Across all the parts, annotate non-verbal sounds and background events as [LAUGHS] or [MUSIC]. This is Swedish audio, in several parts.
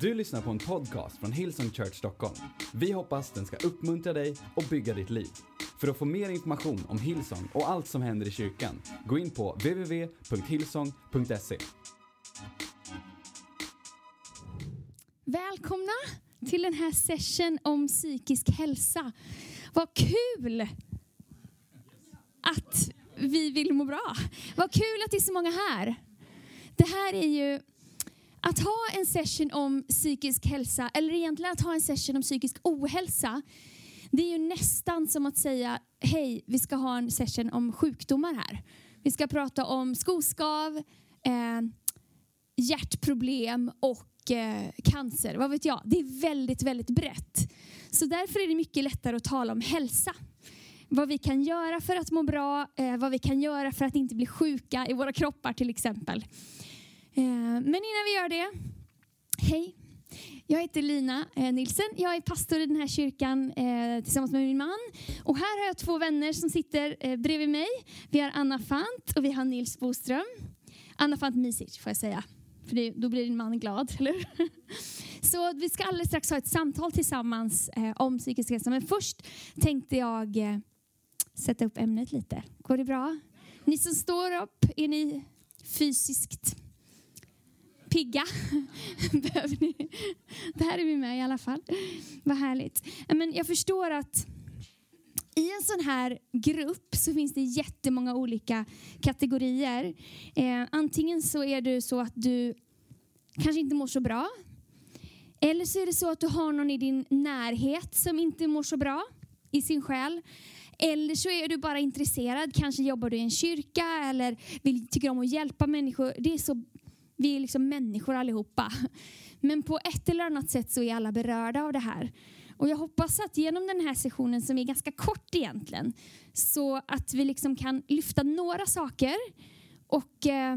Du lyssnar på en podcast från Hillsong Church Stockholm. Vi hoppas den ska uppmuntra dig och bygga ditt liv. För att få mer information om Hillsong och allt som händer i kyrkan, gå in på www.hillsong.se. Välkomna till den här session om psykisk hälsa. Vad kul att vi vill må bra. Vad kul att det är så många här. Det här är ju att ha en session om psykisk hälsa, eller egentligen att ha en session om psykisk ohälsa, det är ju nästan som att säga, hej, vi ska ha en session om sjukdomar här. Vi ska prata om skoskav, eh, hjärtproblem och eh, cancer. Vad vet jag? Det är väldigt, väldigt brett. Så därför är det mycket lättare att tala om hälsa. Vad vi kan göra för att må bra, eh, vad vi kan göra för att inte bli sjuka i våra kroppar till exempel. Eh, men innan vi gör det, hej. Jag heter Lina eh, Nilsen. Jag är pastor i den här kyrkan eh, tillsammans med min man. Och här har jag två vänner som sitter bredvid mig. Vi har Anna Fant och vi har Nils Boström. Anna Fant Misic får jag säga. För då blir din man glad, [LAUGHS] eller Så vi ska alldeles strax ha ett samtal tillsammans om psykisk hälsa. Men först tänkte jag sätta upp ämnet lite. Går det bra? Ni som står upp, är ni fysiskt pigga. [LAUGHS] Behöver ni? Där är vi med i alla fall. Vad härligt. Men jag förstår att i en sån här grupp så finns det jättemånga olika kategorier. Eh, antingen så är det så att du kanske inte mår så bra. Eller så är det så att du har någon i din närhet som inte mår så bra i sin själ. Eller så är du bara intresserad, kanske jobbar du i en kyrka eller vill, tycker om att hjälpa människor. Det är så vi är liksom människor allihopa. Men på ett eller annat sätt så är alla berörda av det här. Och jag hoppas att genom den här sessionen som är ganska kort egentligen, så att vi liksom kan lyfta några saker och eh,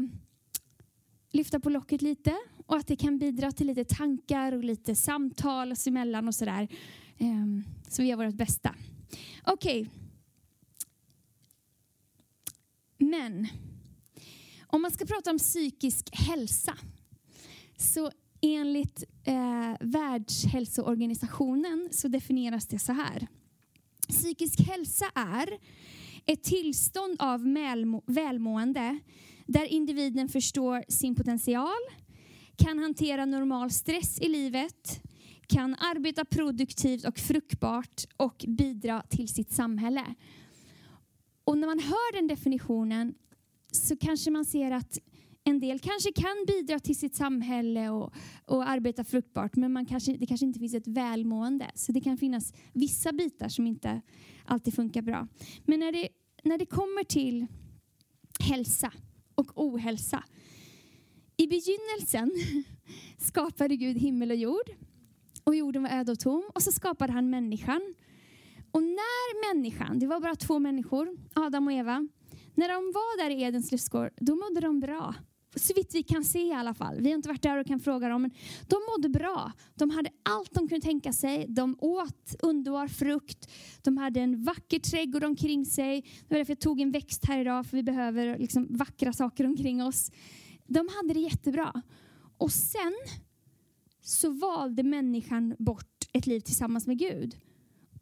lyfta på locket lite och att det kan bidra till lite tankar och lite samtal oss emellan och sådär. Eh, så vi gör vårt bästa. Okej. Okay. Men om man ska prata om psykisk hälsa, så enligt eh, Världshälsoorganisationen så definieras det så här. Psykisk hälsa är ett tillstånd av välmående där individen förstår sin potential, kan hantera normal stress i livet, kan arbeta produktivt och fruktbart och bidra till sitt samhälle. Och när man hör den definitionen så kanske man ser att en del kanske kan bidra till sitt samhälle och, och arbeta fruktbart, men man kanske, det kanske inte finns ett välmående. Så det kan finnas vissa bitar som inte alltid funkar bra. Men när det, när det kommer till hälsa och ohälsa. I begynnelsen [LAUGHS] skapade Gud himmel och jord. Och jorden var öde och tom. Och så skapade han människan. Och när människan, det var bara två människor, Adam och Eva, när de var där i Edens lustgård, då mådde de bra. Så vitt vi kan se i alla fall. Vi har inte varit där och kan fråga dem, men de mådde bra. De hade allt de kunde tänka sig. De åt underbar frukt. De hade en vacker trädgård omkring sig. Det var därför jag tog en växt här idag, för vi behöver liksom vackra saker omkring oss. De hade det jättebra. Och sen så valde människan bort ett liv tillsammans med Gud.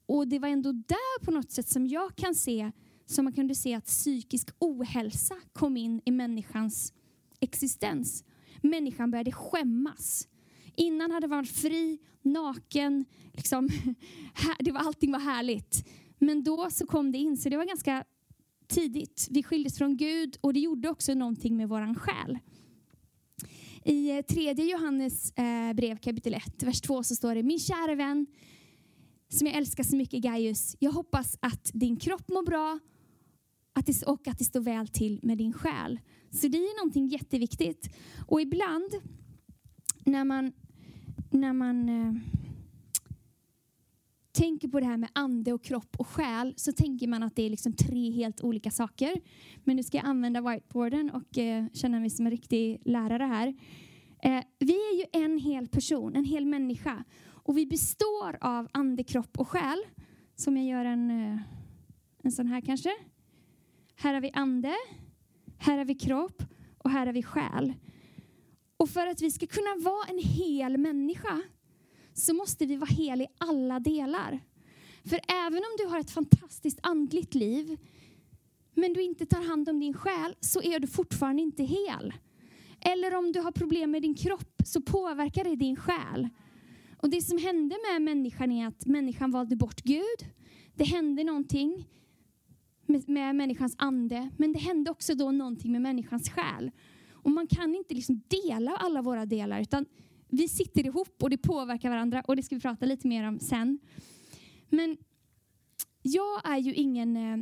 Och det var ändå där på något sätt som jag kan se som man kunde se att psykisk ohälsa kom in i människans existens. Människan började skämmas. Innan hade varit fri, naken, liksom, [LAUGHS] det var, allting var härligt. Men då så kom det in, så det var ganska tidigt. Vi skildes från Gud och det gjorde också någonting med våran själ. I eh, tredje Johannes eh, brev kapitel 1, vers 2 så står det Min kära vän, som jag älskar så mycket Gaius, jag hoppas att din kropp mår bra att det, och att det står väl till med din själ. Så det är någonting jätteviktigt. Och ibland när man, när man eh, tänker på det här med ande och kropp och själ så tänker man att det är liksom tre helt olika saker. Men nu ska jag använda whiteboarden och eh, känna mig som en riktig lärare här. Eh, vi är ju en hel person, en hel människa. Och vi består av ande, kropp och själ. Som jag gör en, eh, en sån här kanske. Här har vi ande, här har vi kropp och här har vi själ. Och för att vi ska kunna vara en hel människa så måste vi vara hel i alla delar. För även om du har ett fantastiskt andligt liv men du inte tar hand om din själ så är du fortfarande inte hel. Eller om du har problem med din kropp så påverkar det din själ. Och det som hände med människan är att människan valde bort Gud. Det hände någonting med, med människans ande, men det hände också då någonting med människans själ. Och man kan inte liksom dela alla våra delar, utan vi sitter ihop och det påverkar varandra och det ska vi prata lite mer om sen. Men jag är ju ingen eh,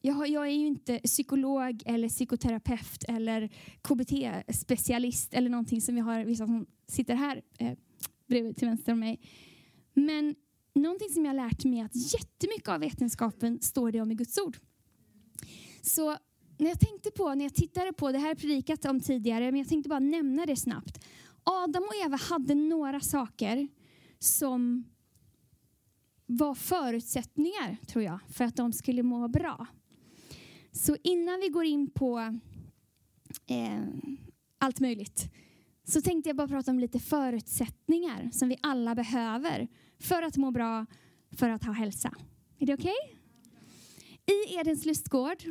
jag, jag, är ju inte psykolog eller psykoterapeut eller KBT-specialist eller någonting som vi har vissa som sitter här eh, bredvid till vänster om mig. Men någonting som jag har lärt mig är att jättemycket av vetenskapen står det om i Guds ord. Så när jag tänkte på, när jag tittade på, det här har predikat om tidigare, men jag tänkte bara nämna det snabbt. Adam och Eva hade några saker som var förutsättningar, tror jag, för att de skulle må bra. Så innan vi går in på eh, allt möjligt så tänkte jag bara prata om lite förutsättningar som vi alla behöver för att må bra, för att ha hälsa. Är det okej? Okay? I Edens lustgård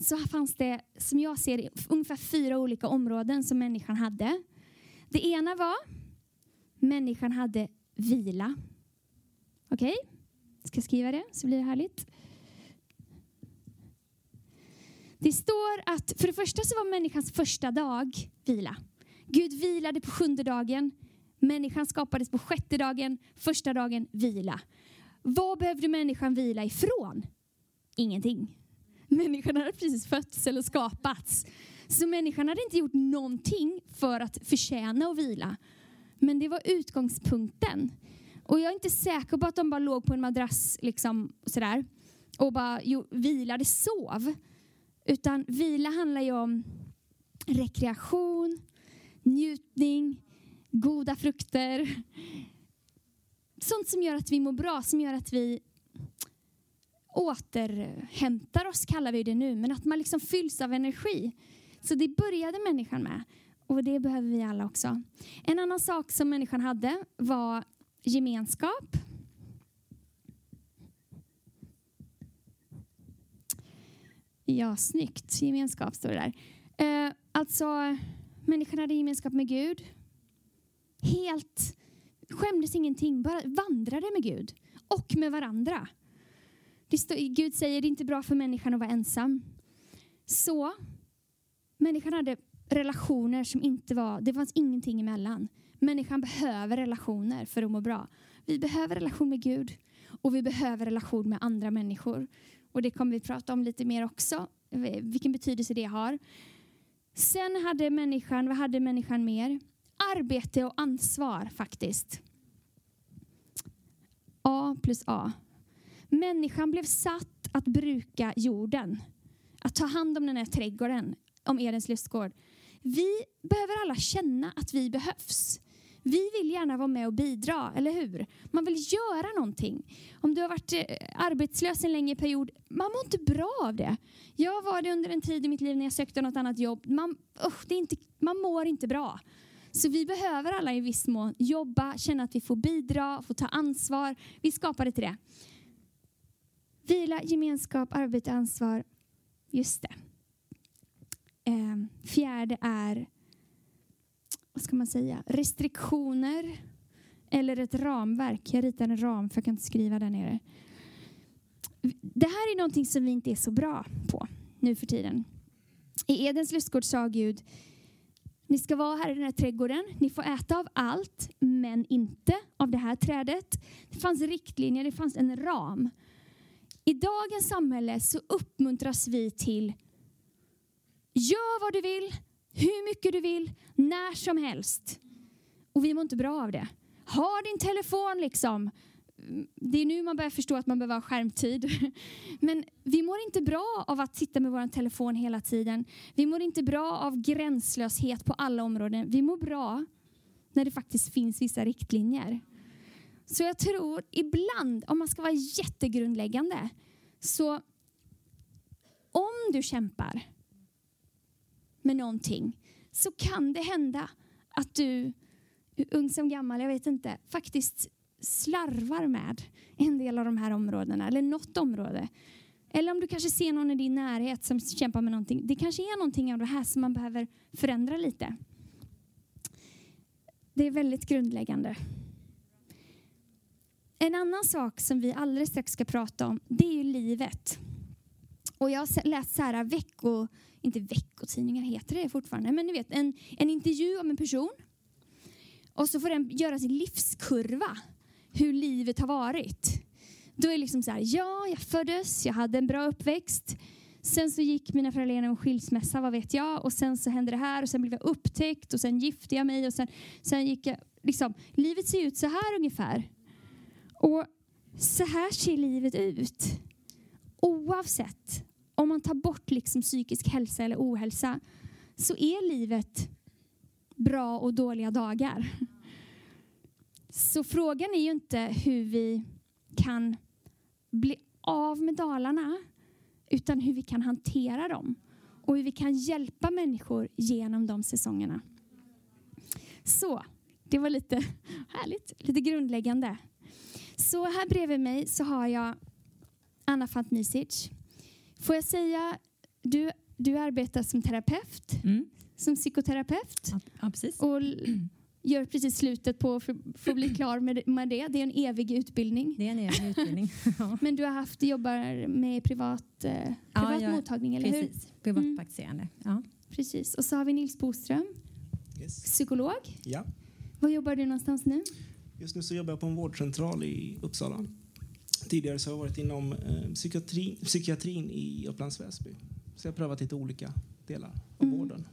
så fanns det, som jag ser det, ungefär fyra olika områden som människan hade. Det ena var människan hade vila. Okej? Okay? Ska skriva det så blir det härligt. Det står att för det första så var människans första dag vila. Gud vilade på sjunde dagen. Människan skapades på sjätte dagen, första dagen vila. Vad behövde människan vila ifrån? Ingenting. Människan hade precis fötts eller skapats. Så människan hade inte gjort någonting för att förtjäna att vila. Men det var utgångspunkten. Och jag är inte säker på att de bara låg på en madrass liksom, sådär, och bara jo, vilade, sov. Utan vila handlar ju om rekreation, njutning, goda frukter. Sånt som gör att vi mår bra, som gör att vi återhämtar oss, kallar vi det nu. Men att man liksom fylls av energi. Så det började människan med. Och det behöver vi alla också. En annan sak som människan hade var gemenskap. Ja, snyggt. Gemenskap står det där. Eh, alltså, människan hade gemenskap med Gud. Helt skämdes ingenting, bara vandrade med Gud och med varandra. Stod, Gud säger det är inte bra för människan att vara ensam. Så människan hade relationer som inte var, det fanns ingenting emellan. Människan behöver relationer för att må bra. Vi behöver relation med Gud och vi behöver relation med andra människor. Och det kommer vi prata om lite mer också, eh, vilken betydelse det har. Sen hade människan, vad hade människan mer? Arbete och ansvar faktiskt. A plus A. Människan blev satt att bruka jorden, att ta hand om den här trädgården, om Edens lustgård. Vi behöver alla känna att vi behövs. Vi vill gärna vara med och bidra, eller hur? Man vill göra någonting. Om du har varit eh, arbetslös en längre period, man mår inte bra av det. Jag var det under en tid i mitt liv när jag sökte något annat jobb. Man, usch, det är inte, man mår inte bra. Så vi behöver alla i viss mån jobba, känna att vi får bidra, få ta ansvar. Vi skapade till det. Vila, gemenskap, arbete, ansvar. Just det. Ehm, fjärde är vad ska man säga, restriktioner eller ett ramverk. Jag ritar en ram för jag kan inte skriva där nere. Det här är någonting som vi inte är så bra på nu för tiden. I Edens lustgård sa Gud, ni ska vara här i den här trädgården, ni får äta av allt, men inte av det här trädet. Det fanns riktlinjer, det fanns en ram. I dagens samhälle så uppmuntras vi till Gör vad du vill, hur mycket du vill, när som helst. Och vi mår inte bra av det. Ha din telefon liksom. Det är nu man börjar förstå att man behöver ha skärmtid. [LAUGHS] Men vi mår inte bra av att sitta med vår telefon hela tiden. Vi mår inte bra av gränslöshet på alla områden. Vi mår bra när det faktiskt finns vissa riktlinjer. Så jag tror ibland, om man ska vara jättegrundläggande, så om du kämpar med någonting så kan det hända att du, ung som gammal, jag vet inte, faktiskt slarvar med en del av de här områdena eller något område. Eller om du kanske ser någon i din närhet som kämpar med någonting. Det kanske är någonting av det här som man behöver förändra lite. Det är väldigt grundläggande. En annan sak som vi alldeles strax ska prata om, det är ju livet. Och jag har läst så här vecko, inte veckotidningar heter det fortfarande, men ni vet en, en intervju om en person. Och så får den göra sin livskurva, hur livet har varit. Då är det liksom så här, ja, jag föddes, jag hade en bra uppväxt. Sen så gick mina föräldrar igenom en skilsmässa, vad vet jag. Och sen så hände det här och sen blev jag upptäckt och sen gifte jag mig och sen, sen gick jag, liksom, livet ser ut så här ungefär. Och så här ser livet ut. Oavsett om man tar bort liksom psykisk hälsa eller ohälsa så är livet bra och dåliga dagar. Så frågan är ju inte hur vi kan bli av med dalarna utan hur vi kan hantera dem och hur vi kan hjälpa människor genom de säsongerna. Så, det var lite [LAUGHS] härligt, lite grundläggande. Så här bredvid mig så har jag Anna Fantmisic. Får jag säga, du, du arbetar som terapeut, mm. som psykoterapeut. Ja, precis. Och [CLEARS THROAT] gör precis slutet på för, för att bli klar med, med det. Det är en evig utbildning. Det är en evig utbildning. [LAUGHS] Men du har haft, jobbar med privat, eh, privat ja, mottagning, eller precis. hur? Precis, privatpraktiserande. Mm. Ja. Precis. Och så har vi Nils Boström, yes. psykolog. Ja. Var jobbar du någonstans nu? Just nu så jobbar jag på en vårdcentral i Uppsala. Tidigare så har jag varit inom eh, psykiatri, psykiatrin i Upplands Väsby. Så jag har prövat lite olika delar av mm. vården.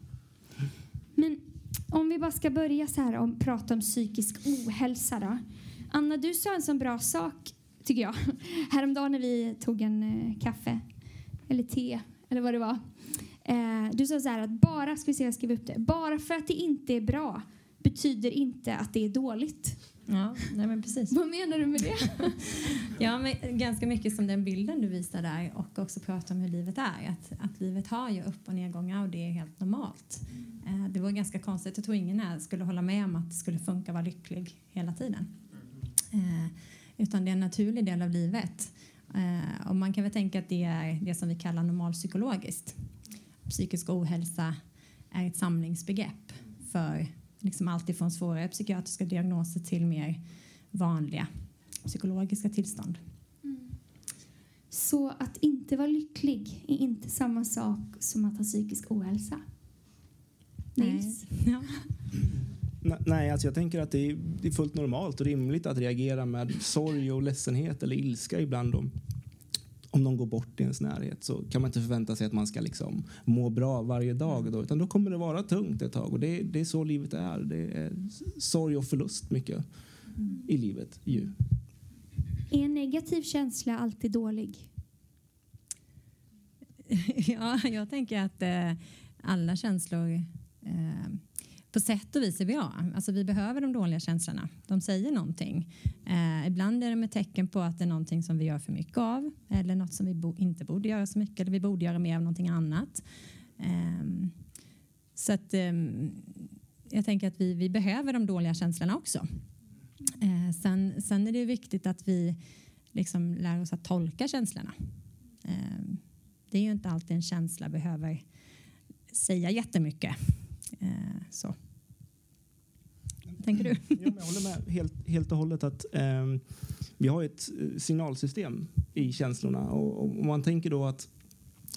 Om vi bara ska börja så här och prata om psykisk ohälsa då. Anna, du sa en sån bra sak, tycker jag, [LAUGHS] häromdagen när vi tog en eh, kaffe, eller te, eller vad det var. Eh, du sa så här att bara, ska vi se, jag skriver upp det, bara för att det inte är bra betyder inte att det är dåligt. Ja, nej men precis. Vad menar du med det? [LAUGHS] ja, men ganska mycket som den bilden du visar där och också prata om hur livet är. Att, att livet har ju upp och nedgångar och det är helt normalt. Eh, det var ganska konstigt. Jag tror ingen här skulle hålla med om att det skulle funka att vara lycklig hela tiden. Eh, utan det är en naturlig del av livet. Eh, och man kan väl tänka att det är det som vi kallar normalpsykologiskt. Psykisk ohälsa är ett samlingsbegrepp för liksom allt ifrån svårare psykiatriska diagnoser till mer vanliga psykologiska tillstånd. Mm. Så att inte vara lycklig är inte samma sak som att ha psykisk ohälsa? Nils? Nej. [LAUGHS] Ja. Nej, alltså jag tänker att det är, det är, fullt normalt och rimligt att reagera med sorg och ledsenhet eller ilska ibland om, om någon går bort i ens närhet så kan man inte förvänta sig att man ska liksom må bra varje dag då, utan då kommer det vara tungt ett tag och det, det är så livet är. Det är sorg och förlust mycket mm. i livet ju. Är en negativ känsla alltid dålig? [LAUGHS] ja, jag tänker att eh, alla känslor eh, på sätt och vis är bra. Alltså vi behöver de dåliga känslorna. De säger någonting. Eh, ibland är de ett tecken på att det är någonting som vi gör för mycket av eller något som vi bo inte borde göra så mycket eller vi borde göra mer av någonting annat. Eh, så att eh, jag tänker att vi, vi behöver de dåliga känslorna också. Eh, sen, sen är det viktigt att vi liksom lär oss att tolka känslorna. Ehm, det är ju inte alltid en känsla behöver säga jättemycket. Eh, så. Vad tänker du? Mm. Ja, jag håller med helt, helt och hållet att eh, vi har ett eh, signalsystem i känslorna och, och man tänker då att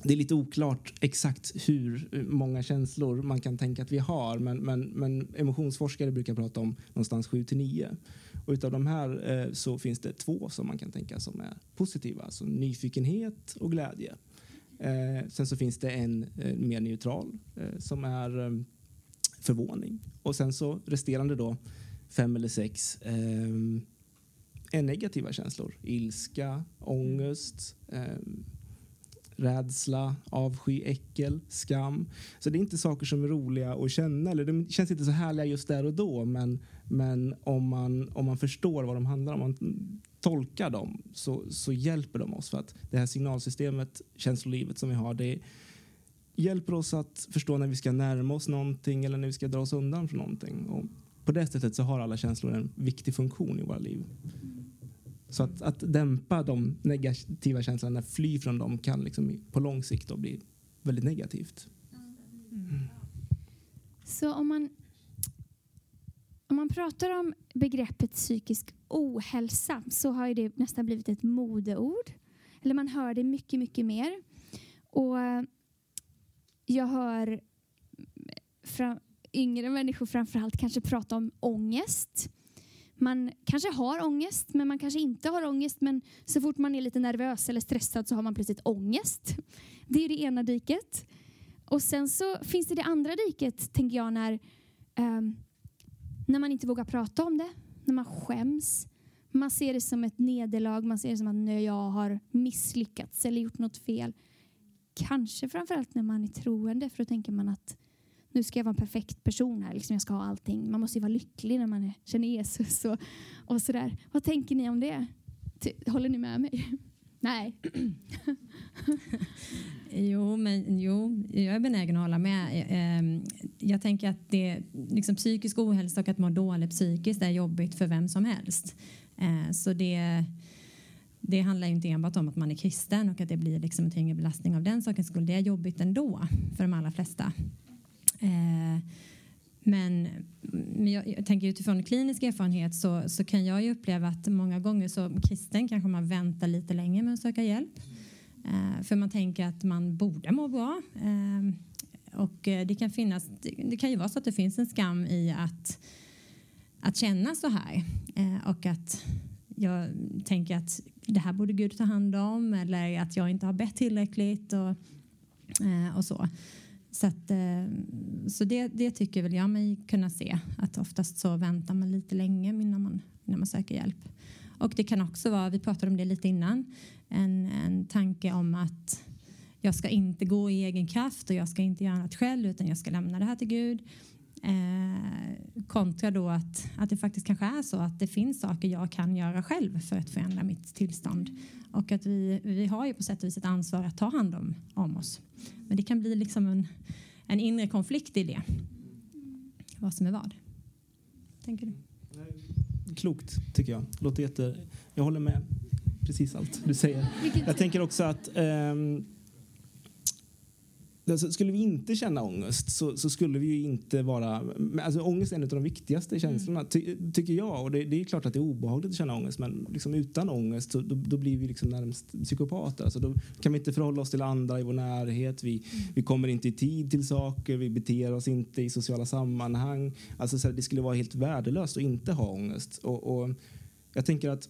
det är lite oklart exakt hur eh, många känslor man kan tänka att vi har men, men, men emotionsforskare brukar prata om någonstans 7 till 9. Och utav de här eh, så finns det två som man kan tänka som är positiva, alltså nyfikenhet och glädje. Eh, sen så finns det en eh, mer neutral eh, som är eh, förvåning. Och sen så resterande då fem eller sex eh, är negativa känslor. Ilska, ångest, eh, rädsla, avsky, äckel, skam. Så det är inte saker som är roliga att känna. Eller de känns inte så härliga just där och då. Men, men om, man, om man förstår vad de handlar om, man tolkar dem, så, så hjälper de oss. För att det här signalsystemet, känslolivet som vi har, det, hjälper oss att förstå när vi ska närma oss någonting eller när vi ska dra oss undan från någonting. Och på det sättet så har alla känslor en viktig funktion i våra liv. Så att, att dämpa de negativa känslorna, fly från dem kan liksom på lång sikt då bli väldigt negativt. Mm. Så om man, om man pratar om begreppet psykisk ohälsa så har det nästan blivit ett modeord. Eller man hör det mycket, mycket mer. Och jag hör fram, yngre människor framförallt kanske prata om ångest. Man kanske har ångest, men man kanske inte har ångest. Men så fort man är lite nervös eller stressad så har man plötsligt ångest. Det är det ena diket. Och sen så finns det det andra diket, tänker jag, när, um, när man inte vågar prata om det, när man skäms. Man ser det som ett nederlag, man ser det som att jag har misslyckats eller gjort något fel. Kanske framförallt när man är troende, för då tänker man att nu ska jag vara en perfekt person här, liksom jag ska ha allting. Man måste ju vara lycklig när man är, känner Jesus och, och sådär. Vad tänker ni om det? Håller ni med mig? [CLEARS THROAT] Nej. [CLEARS THROAT] jo, men jo, jag är benägen att hålla med. Ehm, jag tänker att det, liksom psykisk ohälsa och att må dåligt psykiskt är jobbigt för vem som helst. Ehm, så det, det handlar inte enbart om att man är kristen och att det blir liksom en tyngre belastning av den sakens skull. Det är jobbigt ändå för de allra flesta. Eh, men, men jag, jag, tänker utifrån klinisk erfarenhet så, så kan jag ju uppleva att många gånger som kristen kanske man väntar lite längre med att söka hjälp. Eh, för man tänker att man borde må bra. Eh, och det kan finnas, det kan ju vara så att det finns en skam i att, att känna så här. Eh, och att jag tänker att det här borde Gud ta hand om eller att jag inte har bett tillräckligt och, eh, och så. Så, att, eh, så det, det tycker väl jag mig kunna se, att oftast så väntar man lite länge innan man, innan man söker hjälp. Och det kan också vara, vi pratade om det lite innan, en, en tanke om att jag ska inte gå i egen kraft och jag ska inte göra något själv utan jag ska lämna det här till Gud. Eh, kontra då att, att det faktiskt kanske är så att det finns saker jag kan göra själv för att förändra mitt tillstånd. Och att vi, vi har ju på sätt och vis ett ansvar att ta hand om, om oss. Men det kan bli liksom en, en inre konflikt i det. Vad som är vad. Tänker du? Klokt, tycker jag. Låter jätte... Jag håller med precis allt du säger. Jag tänker också att um, Alltså, skulle vi inte känna ångest så, så, skulle vi ju inte vara... Alltså, ångest är en av de viktigaste mm. känslorna, ty, tycker jag. Och det, det, är klart att det är obehagligt att känna ångest men liksom utan ångest så, då, då, blir vi liksom närmast psykopater. Alltså, då kan vi inte förhålla oss till andra i vår närhet. Vi, mm. vi kommer inte i tid till saker. Vi beter oss inte i sociala sammanhang. Alltså, så här, det skulle vara helt värdelöst att inte ha ångest. Och, och jag tänker att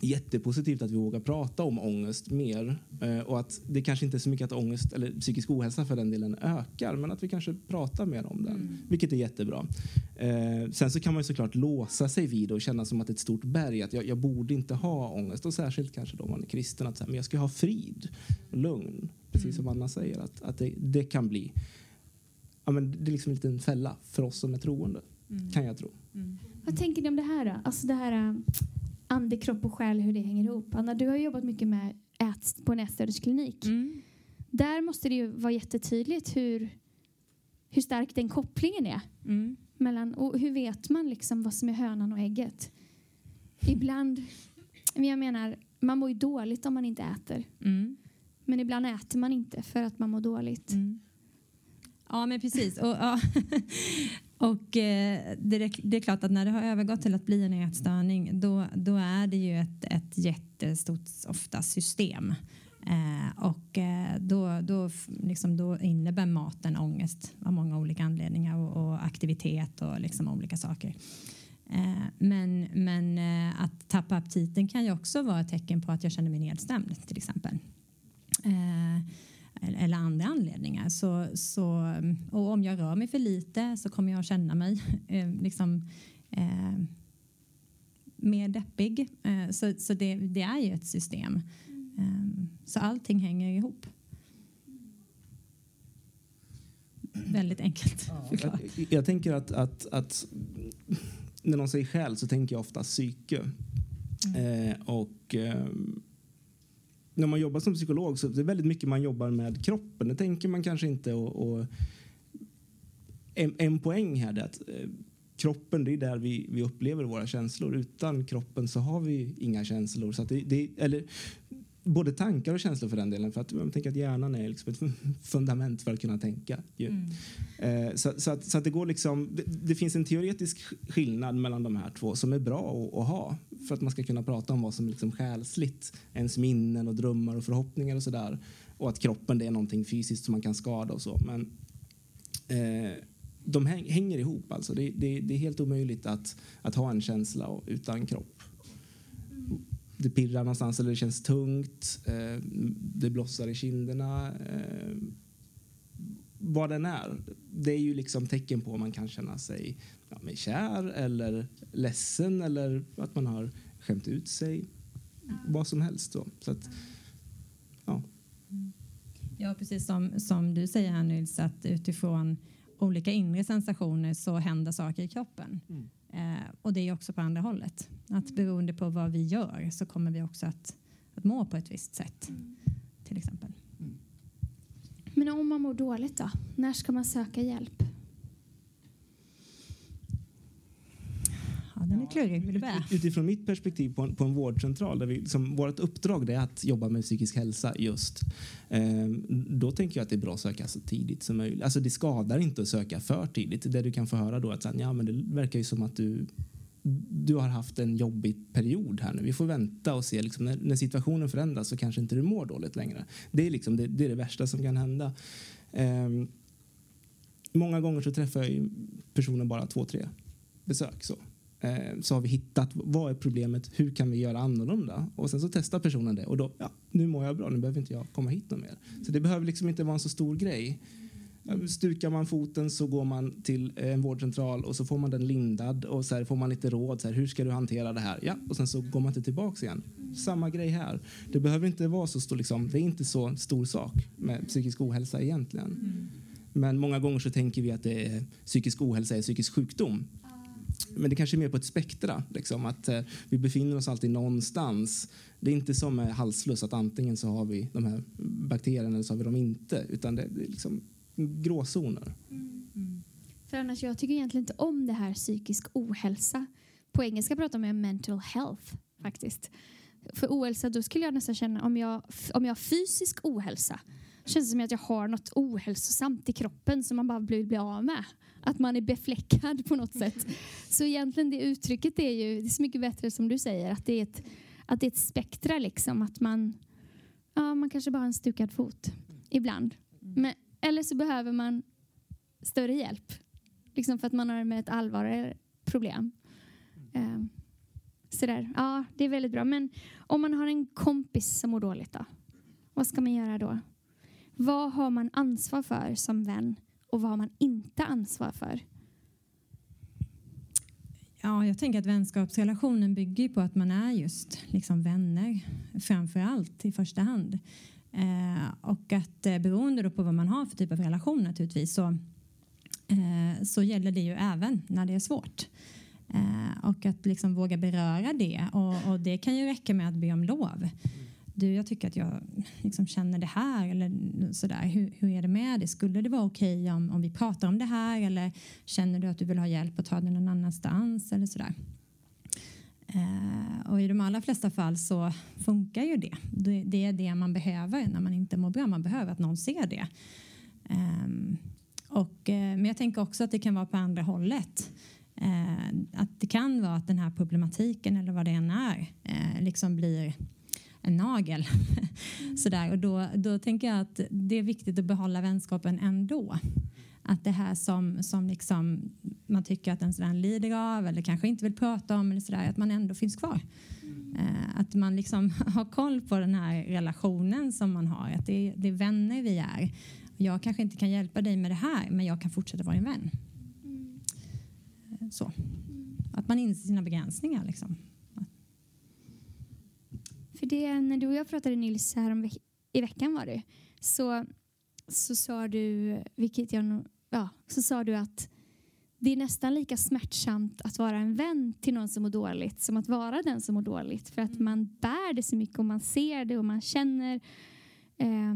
jättepositivt att vi vågar prata om ångest mer eh, och att det kanske inte är så mycket att ångest eller psykisk ohälsa för den delen ökar men att vi kanske pratar mer om den, mm. vilket är jättebra. Eh, sen så kan man ju såklart låsa sig vid och känna som att ett stort berg att jag, jag borde inte ha ångest och särskilt kanske då om man är kristen att säga, men jag ska ha frid och lugn, precis mm. som Anna säger att, att det, det kan bli ja, men det är liksom en liten fälla för oss som är troende, mm. kan jag tro. Mm. Vad tänker ni om det här då? Alltså det här ande, kropp och själ, hur det hänger ihop. Anna, du har jobbat mycket med ät, på en ätstörningsklinik. Mm. Där måste det ju vara jättetydligt hur, hur stark den kopplingen är. Mm. Mellan, och hur vet man liksom vad som är hönan och ägget? Ibland, jag menar, man mår ju dåligt om man inte äter. Mm. Men ibland äter man inte för att man mår dåligt. Mm. Ja, men precis. Och, ja. [LAUGHS] Och eh, det, det, är klart att när det har övergått till att bli en ätstörning då, då är det ju ett, ett jättestort ofta system. Eh, och eh, då, då, liksom, då innebär maten ångest av många olika anledningar och, och aktivitet och liksom olika saker. Eh, men men eh, att tappa aptiten kan ju också vara ett tecken på att jag känner mig nedstämd till exempel. Eh, Eh, eller andra anledningar. Så, så, och om jag rör mig för lite så kommer jag känna mig [LAUGHS] eh, liksom, eh, mer deppig. Eh, så så det, det, är ju ett system. Eh, så allting hänger ihop. Väldigt enkelt [LAUGHS] förklarat. Jag, jag, tänker att, att, att, när någon säger själ så tänker jag ofta psyke. Mm. Eh, och ehm, när man jobbar som psykolog så är det väldigt mycket man jobbar med kroppen. Det tänker man kanske inte. Och, och en, en poäng här är att eh, kroppen det är där vi, vi upplever våra känslor. Utan kroppen så har vi inga känslor. Så det, det, eller, både tankar och känslor för den delen. För att man tänker att hjärnan är liksom ett [LAUGHS] fundament för att kunna tänka. Mm. Eh, så, så, att, så att det går liksom, det, det, finns en teoretisk skillnad mellan de här två som är bra att, att ha för att man ska kunna prata om vad som är liksom själsligt, ens minnen och drömmar och förhoppningar och sådär. Och att kroppen det är någonting fysiskt som man kan skada och så. Men eh, de hänger ihop alltså. Det, det, det, är helt omöjligt att, att ha en känsla utan kropp det pirrar någonstans eller det känns tungt, eh, det blossar i kinderna. Eh, vad den är, det är ju liksom tecken på om man kan känna sig ja, kär eller ledsen eller att man har skämt ut sig. Vad som helst. Då. Så att, ja. ja, precis som, som du säger här Nils, att utifrån olika inre sensationer så händer saker i kroppen. Mm. Eh, och det är också på andra hållet. Att beroende på vad vi gör så kommer vi också att, att må på ett visst sätt. Till exempel. Men om man mår dåligt då? När ska man söka hjälp? Ja, den är klurig. Vill du börja? Utifrån mitt perspektiv på en, på en vårdcentral, där vi, som vårt uppdrag är att jobba med psykisk hälsa just, eh, då tänker jag att det är bra att söka så tidigt som möjligt. Alltså det skadar inte att söka för tidigt. Det du kan få höra då att ja, men det verkar ju som att du du har haft en jobbig period här nu. Vi får vänta och se. Liksom, när, när, situationen förändras så kanske inte du mår dåligt längre. Det är, liksom, det, det, är det värsta som kan hända. Eh, många gånger så träffar jag personen bara två, tre besök. Så. Eh, så har vi hittat vad är problemet, hur kan vi göra annorlunda? Och sen så testar personen det och då, ja, nu mår jag bra, nu behöver inte jag komma hit någon mer. Så det behöver liksom inte vara en så stor grej. Stukar man foten så går man till en vårdcentral och så får man den lindad och så får man lite råd. Så här, hur ska du hantera det här? Ja, och sen så går man inte tillbaka igen. Samma grej här. Det behöver inte vara så stor, liksom, det är inte så stor sak med psykisk ohälsa egentligen. Mm. Men många gånger så tänker vi att det är psykisk ohälsa är psykisk sjukdom. Men det kanske är mer på ett spektra. Liksom, att eh, vi befinner oss alltid någonstans. Det är inte som med halsfluss att antingen så har vi de här bakterierna eller så har vi dem inte. Utan det, det är liksom gråzoner. Mm. Mm. För annars, jag tycker egentligen inte om det här psykisk ohälsa. På engelska pratar man om mental health faktiskt. För ohälsa, då skulle jag nästan känna om jag, om jag har fysisk ohälsa känns det som att jag har något ohälsosamt i kroppen som man bara vill bli av med. Att man är befläckad på något sätt. Så egentligen det uttrycket är ju det är så mycket bättre som du säger att det är ett, att det är ett spektra liksom. Att man, ja, man kanske bara har en stukad fot ibland. Men eller så behöver man större hjälp. Liksom för att man har med ett allvarligare problem. Uh, sådär. Ja, det är väldigt bra. Men om man har en kompis som mår dåligt då? Vad ska man göra då? Vad har man ansvar för som vän och vad har man inte ansvar för? Ja, jag tänker att vänskapsrelationen bygger på att man är just liksom vänner framför allt i första hand. Eh, och att eh, beroende på vad man har för typ av relation naturligtvis så, eh, så gäller det ju även när det är svårt. Eh, och att liksom våga beröra det och, och, det kan ju räcka med att be om lov. Du, jag tycker att jag liksom känner det här eller sådär. Hur, hur är det med det? Skulle det vara okej okay om, om vi pratar om det här eller känner du att du vill ha hjälp att ta det någon annanstans eller sådär? Eh, och i de allra flesta fall så funkar ju det. det. är det man behöver när man inte mår bra. Man behöver att någon ser det. Eh, och, eh, men jag tänker också att det kan vara på andra hållet. Eh, att det kan vara att den här problematiken eller vad det än är eh, liksom blir en nagel. [LAUGHS] Sådär. Och då, då tänker jag att det är viktigt att behålla vänskapen ändå att det här som, som liksom man tycker att ens vän lider av eller kanske inte vill prata om, eller så där, att man ändå finns kvar. Eh, att man liksom [LAUGHS] har koll på den här relationen som man har, att det är, det är vänner vi är. Jag kanske inte kan hjälpa dig med det här, men jag kan fortsätta vara en vän. Så. Att man inser sina begränsningar. Liksom. För det, när du och jag pratade Nils här om veck i veckan var det, så, så sa du, vilket jag ja, så sa du att det är nästan lika smärtsamt att vara en vän till någon som mår dåligt som att vara den som mår dåligt. För att man bär det så mycket och man ser det och man känner. Eh,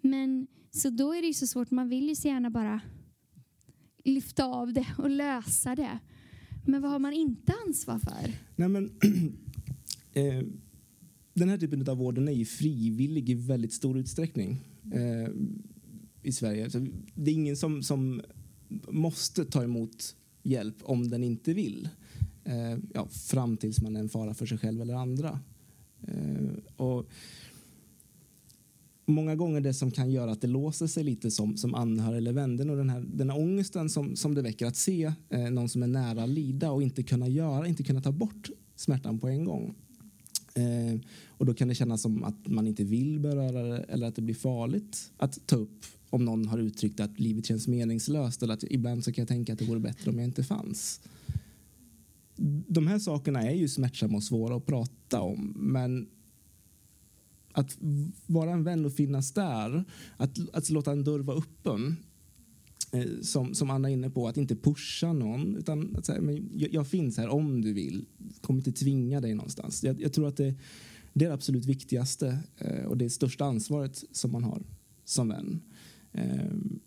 men så då är det ju så svårt. Man vill ju så gärna bara lyfta av det och lösa det. Men vad har man inte ansvar för? Nej, men, [CLEARS THROAT] eh, den här typen av vården är ju frivillig i väldigt stor utsträckning eh, i Sverige. Så det är ingen som, som måste ta emot hjälp om den inte vill. Eh, ja, fram tills man är en fara för sig själv eller andra. Eh, och många gånger det som kan göra att det låser sig lite som, som anhörig eller vän och den här, den här ångesten som, som det väcker att se eh, någon som är nära lida och inte kunna göra, inte kunna ta bort smärtan på en gång. Eh, och då kan det kännas som att man inte vill beröra det eller att det blir farligt att ta upp om någon har uttryckt att livet känns meningslöst eller att ibland så kan jag tänka att det vore bättre om jag inte fanns. De här sakerna är ju smärtsamma och svåra att prata om men att vara en vän och finnas där, att, att låta en dörr vara öppen Eh, som, som Anna är inne på, att inte pusha någon utan att säga men jag, jag finns här om du vill, kommer inte tvinga dig någonstans. Jag, jag tror att det, det är det absolut viktigaste eh, och det största ansvaret som man har som vän. Ehm,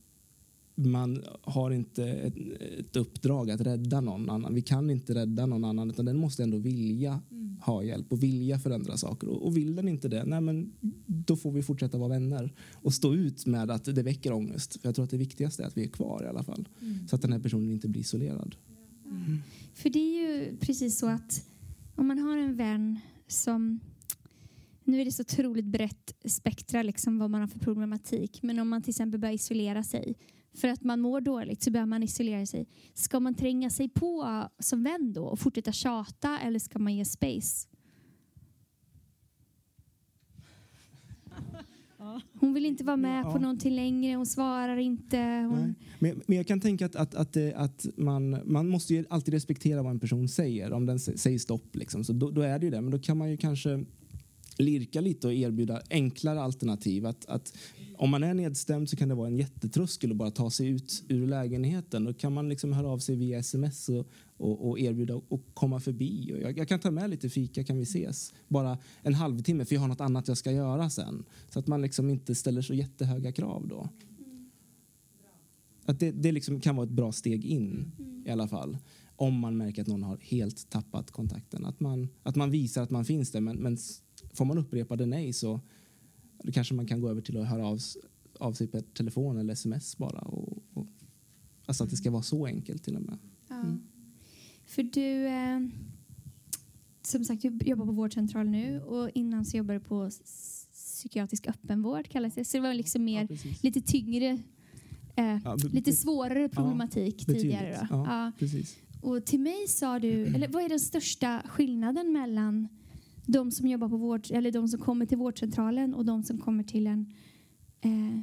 man har inte ett, ett, uppdrag att rädda någon annan. Vi kan inte rädda någon annan utan den måste ändå vilja mm. ha hjälp och vilja förändra saker. Och, och, vill den inte det, nej men då får vi fortsätta vara vänner och stå ut med att det väcker ångest. För jag tror att det viktigaste är att vi är kvar i alla fall. Mm. Så att den här personen inte blir isolerad. Mm. För det är ju precis så att om man har en vän som nu är det så otroligt brett spektra liksom vad man har för problematik. Men om man till exempel börjar isolera sig för att man mår dåligt så bör man isolera sig. Ska man tränga sig på som vän då och fortsätta tjata eller ska man ge space? Hon vill inte vara med ja. på någonting längre, hon svarar inte. Hon... Men, men, jag kan tänka att, att, att, att, man, man måste ju alltid respektera vad en person säger. Om den säger stopp, liksom, så då, då, är det ju det. Men då kan man ju kanske lirka lite och erbjuda enklare alternativ. Att, att om man är nedstämd så kan det vara en jättetröskel att bara ta sig ut ur lägenheten. Då kan man liksom höra av sig via sms och, och, och erbjuda att komma förbi. Och jag, jag, kan ta med lite fika, kan vi ses? Bara en halvtimme, för jag har något annat jag ska göra sen. Så att man liksom inte ställer så jättehöga krav då. Att det, det liksom kan vara ett bra steg in i alla fall. Om man märker att någon har helt tappat kontakten. Att man, att man visar att man finns där men, men får man upprepade nej så kanske man kan gå över till att höra av, av sig per telefon eller sms bara. Och, och, alltså att det ska vara så enkelt till och med. Ja. Mm. För du, eh, som sagt, du jobbar på vårdcentral nu och innan så jobbade du på psykiatrisk öppenvård kallas det. Så det var liksom mer, ja, lite tyngre, eh, ja, lite svårare problematik tidigare. Då. Ja, Precis. Och till mig sa du, eller vad är den största skillnaden mellan de som jobbar på vård, eller de som kommer till vårdcentralen och de som kommer till en eh,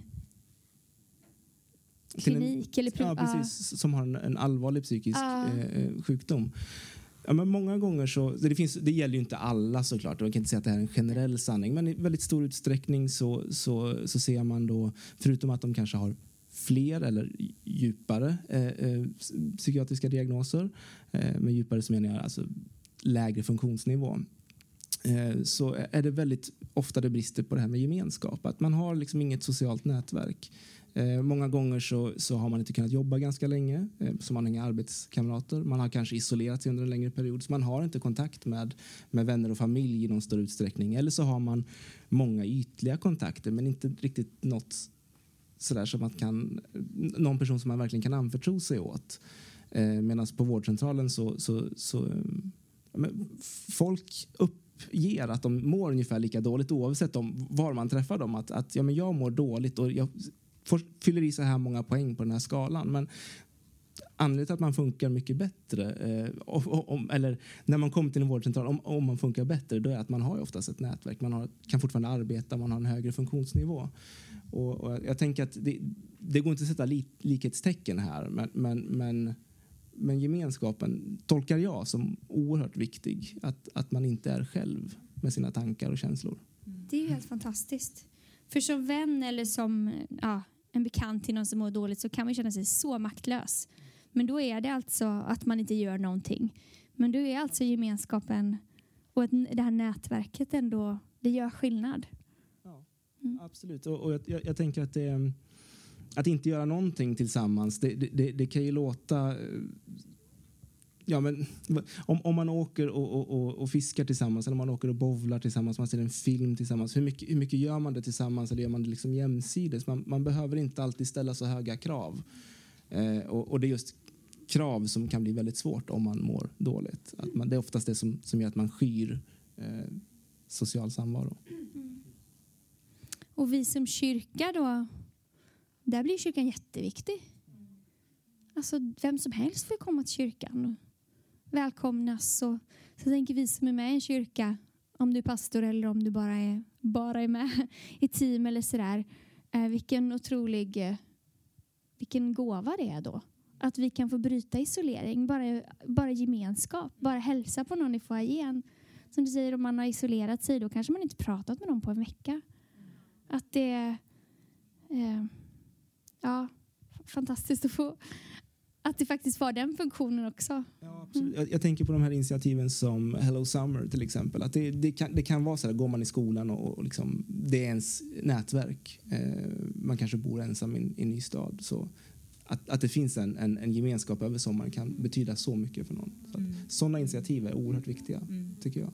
klinik. En, eller ja, precis, som har en, en allvarlig psykisk uh. eh, sjukdom. Ja, men många gånger så, det, finns, det gäller ju inte alla såklart, jag kan inte säga att det här är en generell sanning, men i väldigt stor utsträckning så, så, så ser man då, förutom att de kanske har fler eller djupare eh, eh, psykiatriska diagnoser, eh, med djupare så menar jag alltså lägre funktionsnivå, Eh, Eh, så är det väldigt ofta det brister på det här med gemenskap. Att man har liksom inget socialt nätverk. Eh, många gånger så, så har man inte kunnat jobba ganska länge, eh, så man har inga arbetskamrater. Man har kanske isolerat sig under en längre period, så man har inte kontakt med, med vänner och familj i någon större utsträckning. Eller så har man många ytliga kontakter, men inte riktigt något sådär som man kan, någon person som man verkligen kan anförtro sig åt. Medan på vårdcentralen så, så, så folk upp uppger att de mår ungefär lika dåligt oavsett om var man träffar dem. Att, att ja, men jag mår dåligt och jag får, fyller i så här många poäng på den här skalan. Men anledningen till att man funkar mycket bättre, eh, om, om, eller när man kommer till en vårdcentral, om, om man funkar bättre, då är att man har ju oftast ett nätverk. Man har, kan fortfarande arbeta, man har en högre funktionsnivå. Och, och jag tänker att det, det går inte att sätta li, likhetstecken här, men, men, men men gemenskapen tolkar jag som oerhört viktig. Att, att man inte är själv med sina tankar och känslor. Det är helt fantastiskt. För som vän eller som ja, en bekant till någon som mår dåligt så kan man känna sig så maktlös. Men då är det alltså att man inte gör någonting. Men då är alltså gemenskapen och det här nätverket ändå, det gör skillnad. Ja, Mm. absolut. Och, och jag, jag, jag tänker att det, att inte göra någonting tillsammans, det, det, det, det kan ju låta... Eh, ja, men, [LAUGHS] om, om man åker och, och, och, och fiskar tillsammans eller om man åker och bowlar tillsammans, man ser en film tillsammans. Hur mycket, hur mycket gör man det tillsammans eller gör man det liksom jämsides? Man, man behöver inte alltid ställa så höga krav. Eh, och, och det är just krav som kan bli väldigt svårt om man mår dåligt. Att man, det är oftast det som, som gör att man skyr eh, social samvaro. Mm. Och vi som kyrka då, där blir kyrkan jätteviktig. Alltså vem som helst får komma till kyrkan och välkomnas. Och, så tänker vi som är med i en kyrka, om du är pastor eller om du bara är, bara är med [LAUGHS] i team eller sådär. Eh, vilken otrolig, eh, vilken gåva det är då. Att vi kan få bryta isolering, bara, bara gemenskap, bara hälsa på någon i foajén. Som du säger, om man har isolerat sig då kanske man inte pratat med någon på en vecka. Att det eh, ja, fantastiskt att få att det faktiskt var den funktionen också. Ja, absolut. Jag, jag tänker på de här initiativen som Hello Summer till exempel. Att det, det, kan, det kan vara så här, går man i skolan och, och liksom, det är ens nätverk. Eh, man kanske bor ensam i, i en ny stad. Så att, att det finns en, en, en gemenskap över sommaren kan betyda så mycket för någon. Så att, Sådana initiativ är oerhört viktiga, tycker jag.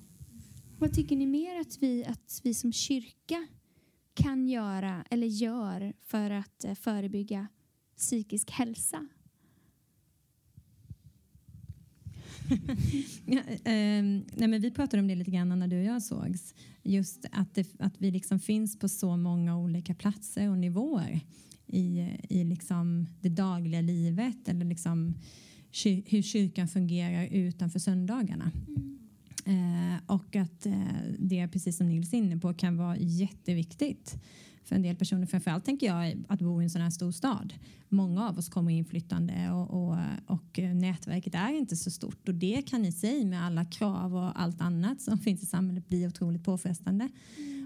Vad tycker ni mer att vi, att vi som kyrka kan göra eller gör för att eh, förebygga psykisk hälsa? [LAUGHS] Ja, ehm, nej men vi pratade om det lite grann när du och jag sågs. Just att, det, att vi liksom finns på så många olika platser och nivåer i, i liksom det dagliga livet eller liksom kyr, hur kyrkan fungerar utanför söndagarna. Eh, och att eh, det, precis som Nils är inne på, kan vara jätteviktigt för en del personer. Framförallt tänker jag att bo i en sån här stor stad. Många av oss kommer inflyttande och, och, och nätverket är inte så stort och det kan i sig med alla krav och allt annat som [LAUGHS] finns i samhället bli otroligt påfrestande.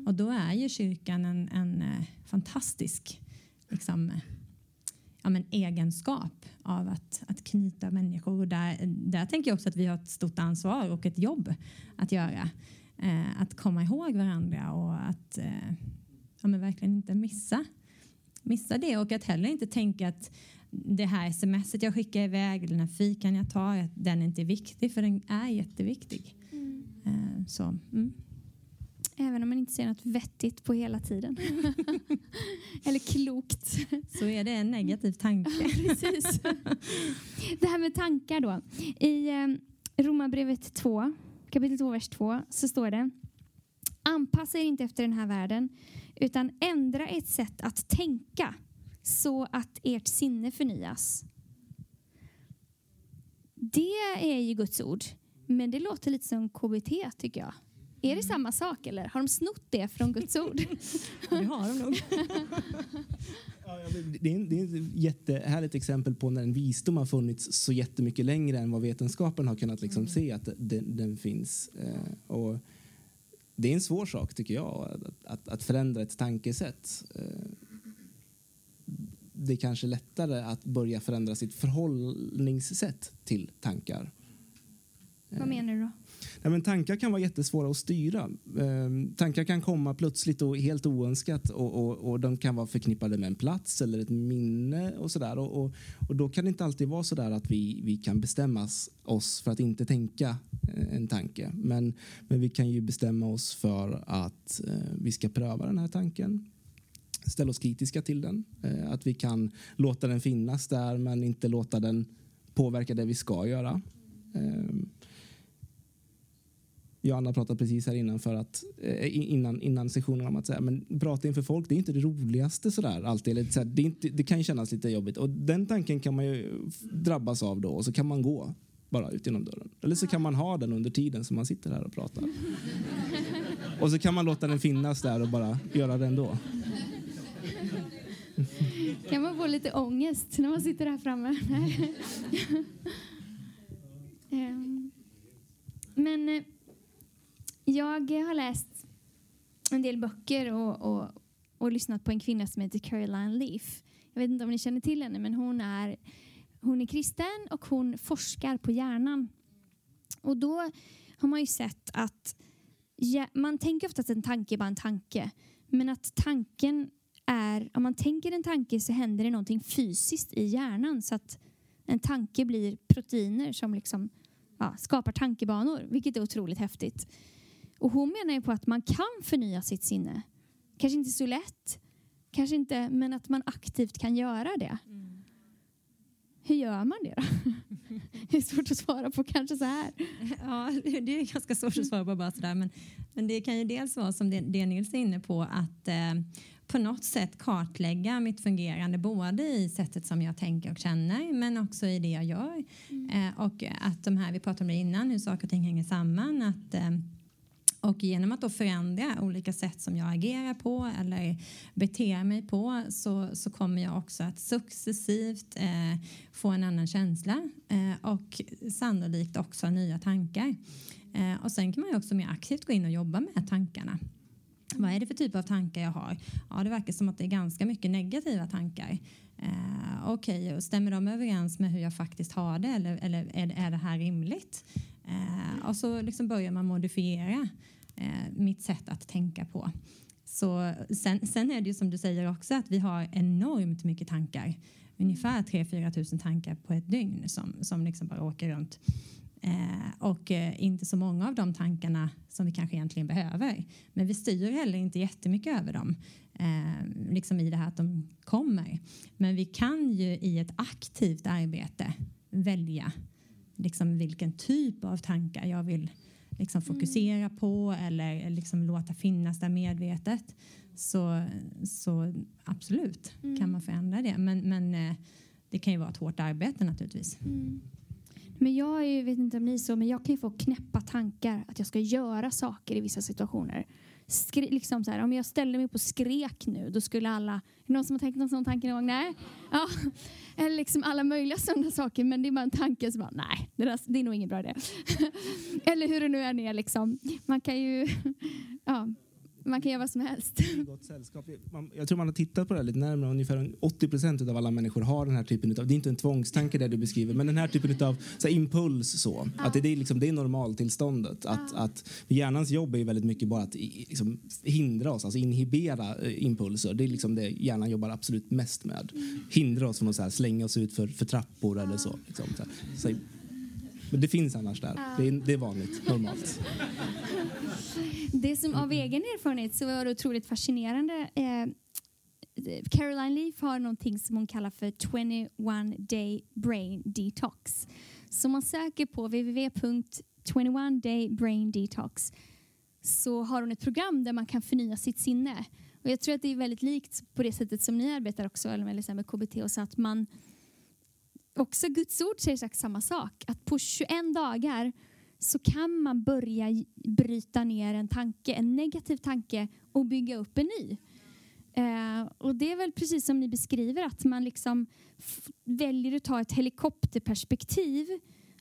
Och då är ju kyrkan en, en eh, fantastisk liksom, eh, ja, men egenskap av att, att knyta människor. Där, där tänker jag också att vi har ett stort ansvar och ett jobb att göra. Eh, att komma ihåg varandra och att eh, ja, men verkligen inte missa, missa det. Och att heller inte tänka att det här smset jag skickar iväg, den här fikan jag tar, att den är inte viktig, för den är jätteviktig. Eh, så, mm. Även om man inte ser något vettigt på hela tiden. [LAUGHS] eller klokt. så är det en negativ tanke. Precis. Det här med tankar då. I eh, Romarbrevet 2, kapitel 2, vers 2, så står det Anpassa er inte efter den här världen, utan ändra ert sätt att tänka så att ert sinne förnyas. Det är ju Guds ord, men det låter lite som KBT tycker jag. Är det samma sak eller har de snott det från Guds ord? [LAUGHS] Det har de nog. [LAUGHS] Det är, en, det är ett jättehärligt exempel på när en visdom har funnits så jättemycket längre än vad vetenskapen har kunnat liksom se att den, den finns. Eh, och det är en svår sak, tycker jag, att, att, att förändra ett tankesätt. Eh, det är kanske lättare att börja förändra sitt förhållningssätt till tankar. Vad menar du då? Nej, men tankar kan vara jättesvåra att styra. Eh, tankar kan komma plötsligt och helt oönskat och, och, och de kan vara förknippade med en plats eller ett minne och sådär. Och, och, och då kan det inte alltid vara så där att vi, vi kan bestämma oss för att inte tänka eh, en tanke. Men, men vi kan ju bestämma oss för att eh, vi ska pröva den här tanken ställa oss kritiska till den. Eh, att vi kan låta den finnas där men inte låta den påverka det vi ska göra. Ehm, jag och Anna pratade precis här innan, för att, eh, innan, innan sessionen om att säga, men prata inför folk det är inte det roligaste sådär alltid. Eller, så här, det, inte, det kan ju kännas lite jobbigt och den tanken kan man ju drabbas av då och så kan man gå bara ut genom dörren. Eller så kan man ha den under tiden som man sitter här och pratar. och så kan man låta den finnas där och bara göra det ändå. Kan man få lite ångest när man sitter här framme? [LAUGHS] Ehm, Men eh, jag har läst en del böcker och, och, och lyssnat på en kvinna som heter Caroline Leaf. Jag vet inte om ni känner till henne, men hon är, hon är kristen och hon forskar på hjärnan. Och då har man ju sett att ja, man tänker ofta att en tanke är bara en tanke. Men att tanken är, om man tänker en tanke så händer det någonting fysiskt i hjärnan så att en tanke blir proteiner som liksom, ja, skapar tankebanor, vilket är otroligt häftigt. Och hon menar ju på att man kan förnya sitt sinne. Kanske inte så lätt, kanske inte, men att man aktivt kan göra det. Mm. Hur gör man det då? [LAUGHS] det är svårt att svara på, kanske så här. [LAUGHS] Ja, det är ganska svårt att svara på bara sådär. Men, men det kan ju dels vara som det, det Nils är inne på att eh, på något sätt kartlägga mitt fungerande både i sättet som jag tänker och känner men också i det jag gör. Eh, och att de här, vi pratade om det innan, hur saker och ting hänger samman. Att, eh, och genom att då förändra olika sätt som jag agerar på eller beter mig på så, så kommer jag också att successivt eh, få en annan känsla eh, och sannolikt också nya tankar. Eh, och sen kan man ju också mer aktivt gå in och jobba med tankarna. Vad är det för typ av tankar jag har? Ja, det verkar som att det är ganska mycket negativa tankar. Eh, Okej, okay, stämmer de överens med hur jag faktiskt har det eller, eller är, är det här rimligt? Eh, och så liksom börjar man modifiera eh, mitt sätt att tänka på. Så sen, sen är det ju som du säger också att vi har enormt mycket tankar. Ungefär 3-4 tusen tankar på ett dygn som, som liksom bara åker runt. Eh, och eh, inte så många av de tankarna som vi kanske egentligen behöver. Men vi styr heller inte jättemycket över dem, eh, liksom i det här att de kommer. Men vi kan ju i ett aktivt arbete välja liksom vilken typ av tankar jag vill liksom fokusera på eller liksom låta finnas där medvetet. Så, så absolut Mm. kan man förändra det. Men, men eh, det kan ju vara ett hårt arbete naturligtvis. Men jag är vet inte om ni är så, men jag kan ju få knäppa tankar att jag ska göra saker i vissa situationer. Skri, liksom så här, om jag ställde mig upp och skrek nu, då skulle alla... Är det någon som har tänkt någon sån tanke någon gång? Nej? Ja. [LAUGHS] Eller liksom alla möjliga sådana saker, men det är bara en tanke som bara, nej, det, där, det är nog ingen bra idé. [LAUGHS] Eller hur det nu än är liksom. Man kan ju... [LAUGHS] Ja, man kan göra vad som helst. gott sällskap. Jag tror man har tittat på det här lite närmare. Ungefär 80 procent av alla människor har den här typen av, det är inte en tvångstanke där du beskriver, men den här typen av så här, impuls så. Att det, är liksom, det är normaltillståndet. Att, att hjärnans jobb är väldigt mycket bara att liksom, hindra oss, alltså inhibera eh, impulser. Det är liksom det hjärnan jobbar absolut mest med. Hindra oss från att så här, slänga oss ut för, för trappor eller så. Liksom, så, här. så men det finns annars där. Det är, det är vanligt, normalt. [LAUGHS] Det som av egen erfarenhet så var det otroligt fascinerande. Eh, Caroline Leaf har någonting som hon kallar för 21 day brain detox. Så man söker på www.21 day brain detox så har hon ett program där man kan förnya sitt sinne. Och jag tror att det är väldigt likt på det sättet som ni arbetar också eller med, liksom med KBT och så att man också Guds ord säger exakt samma sak. Att på 21 dagar så kan man börja bryta ner en tanke, en negativ tanke och bygga upp en ny. Eh, och det är väl precis som ni beskriver att man liksom väljer att ta ett helikopterperspektiv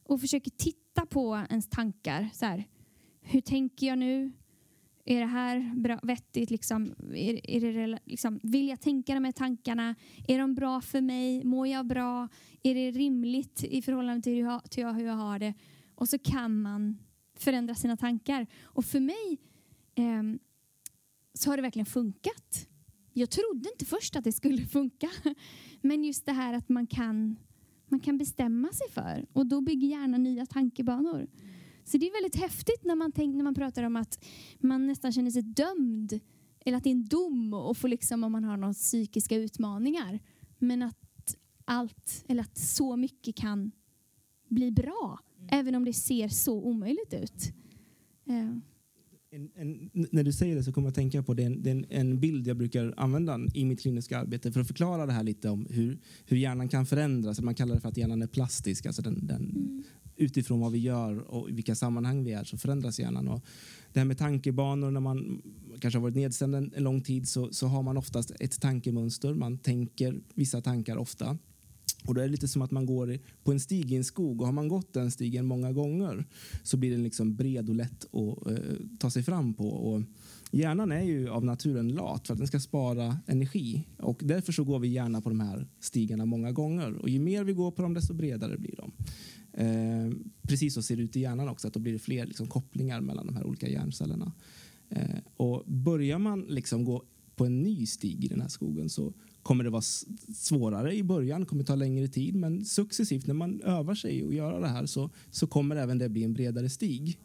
och försöker titta på ens tankar. Så här, hur tänker jag nu? Är det här bra, vettigt? Liksom, är, är det, liksom, vill jag tänka de här tankarna? Är de bra för mig? Mår jag bra? Är det rimligt i förhållande till hur jag, till hur jag har det? Och så kan man förändra sina tankar. Och för mig eh, så har det verkligen funkat. Jag trodde inte först att det skulle [LAUGHS] funka. Men just det här att man kan, man kan bestämma sig för. Och då bygger hjärnan nya tankebanor. Så det är väldigt häftigt när man, tänk, när man pratar om att man nästan känner sig dömd. Eller att det är en dom och får liksom om man har några psykiska utmaningar. Men att allt, eller att så mycket kan bli bra. Även om det ser så omöjligt ut. Eh, En, en, när du säger det så kommer jag att tänka på det, är en, det är en, bild jag brukar använda i mitt kliniska arbete för att förklara det här lite om hur, hur hjärnan kan förändras. Man kallar det för att hjärnan är plastisk. Alltså den, den, Utifrån vad vi gör och i vilka sammanhang vi är så förändras hjärnan. Och det här med tankebanor, när man kanske har varit nedstämd en, en lång tid så, så har man oftast ett tankemönster. Man tänker vissa tankar ofta. Och då är det lite som att man går på en stig i en skog och har man gått den stigen många gånger så blir den liksom bred och lätt att eh, ta sig fram på. Och hjärnan är ju av naturen lat för att den ska spara energi och därför så går vi gärna på de här stigarna många gånger och ju mer vi går på dem desto bredare blir de. Eh, precis så ser det ut i hjärnan också, att då blir det fler liksom, kopplingar mellan de här olika hjärncellerna. Eh, och börjar man liksom gå på en ny stig i den här skogen så kommer det vara svårare i början, kommer ta längre tid, men successivt när man övar sig och gör det här så, så kommer även det bli en bredare stig.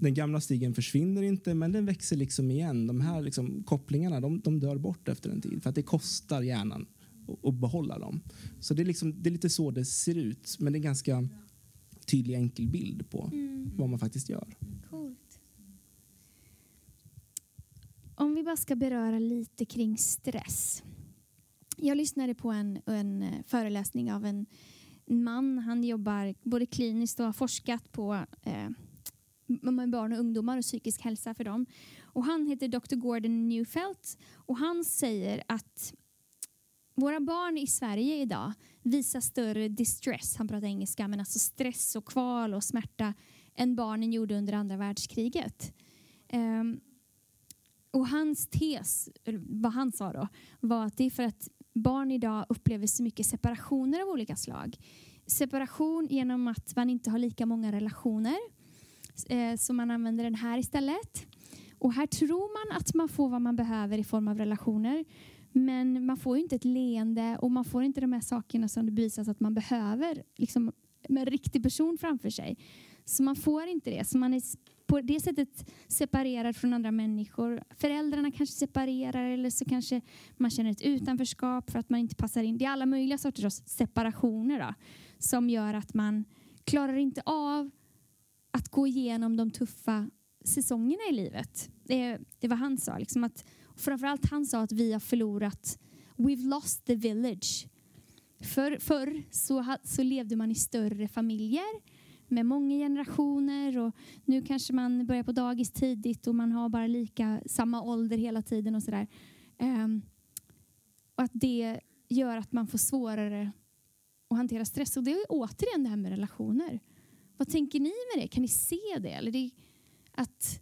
Den gamla stigen försvinner inte, men den växer liksom igen. De här liksom, kopplingarna de, de dör bort efter en tid för att det kostar hjärnan att behålla dem. Så det är, liksom, det är lite så det ser ut, men det är ganska tydlig enkel bild på mm. vad man faktiskt gör. Coolt. Om vi bara ska beröra lite kring stress. Jag lyssnade på en, en eh, föreläsning av en man. Han jobbar både kliniskt och har forskat på eh, med barn och ungdomar och psykisk hälsa för dem. Och han heter Dr. Gordon Newfelt och han säger att våra barn i Sverige idag visar större distress, han pratar engelska, men alltså stress och kval och smärta än barnen gjorde under andra världskriget. Um, och hans tes, vad han sa då, var att det är för att barn idag upplever så mycket separationer av olika slag. Separation genom att man inte har lika många relationer, eh, så man använder den här istället. Och här tror man att man får vad man behöver i form av relationer. Men man får ju inte ett leende och man får inte de här sakerna som det bevisas att man behöver liksom, med en riktig person framför sig. Så man får inte det. Så man är på det sättet separerad från andra människor. Föräldrarna kanske separerar eller så kanske man känner ett utanförskap för att man inte passar in. Det är alla möjliga sorters separationer då, som gör att man klarar inte av att gå igenom de tuffa säsongerna i livet. Det, det var han sa. Liksom att, framförallt han sa att vi har förlorat, we've lost the village. För, förr så, så levde man i större familjer med många generationer och nu kanske man börjar på dagis tidigt och man har bara lika samma ålder hela tiden och sådär. Um, och att det gör att man får svårare att hantera stress. Och det är återigen det här med relationer. Vad tänker ni med det? Kan ni se det? Eller det att,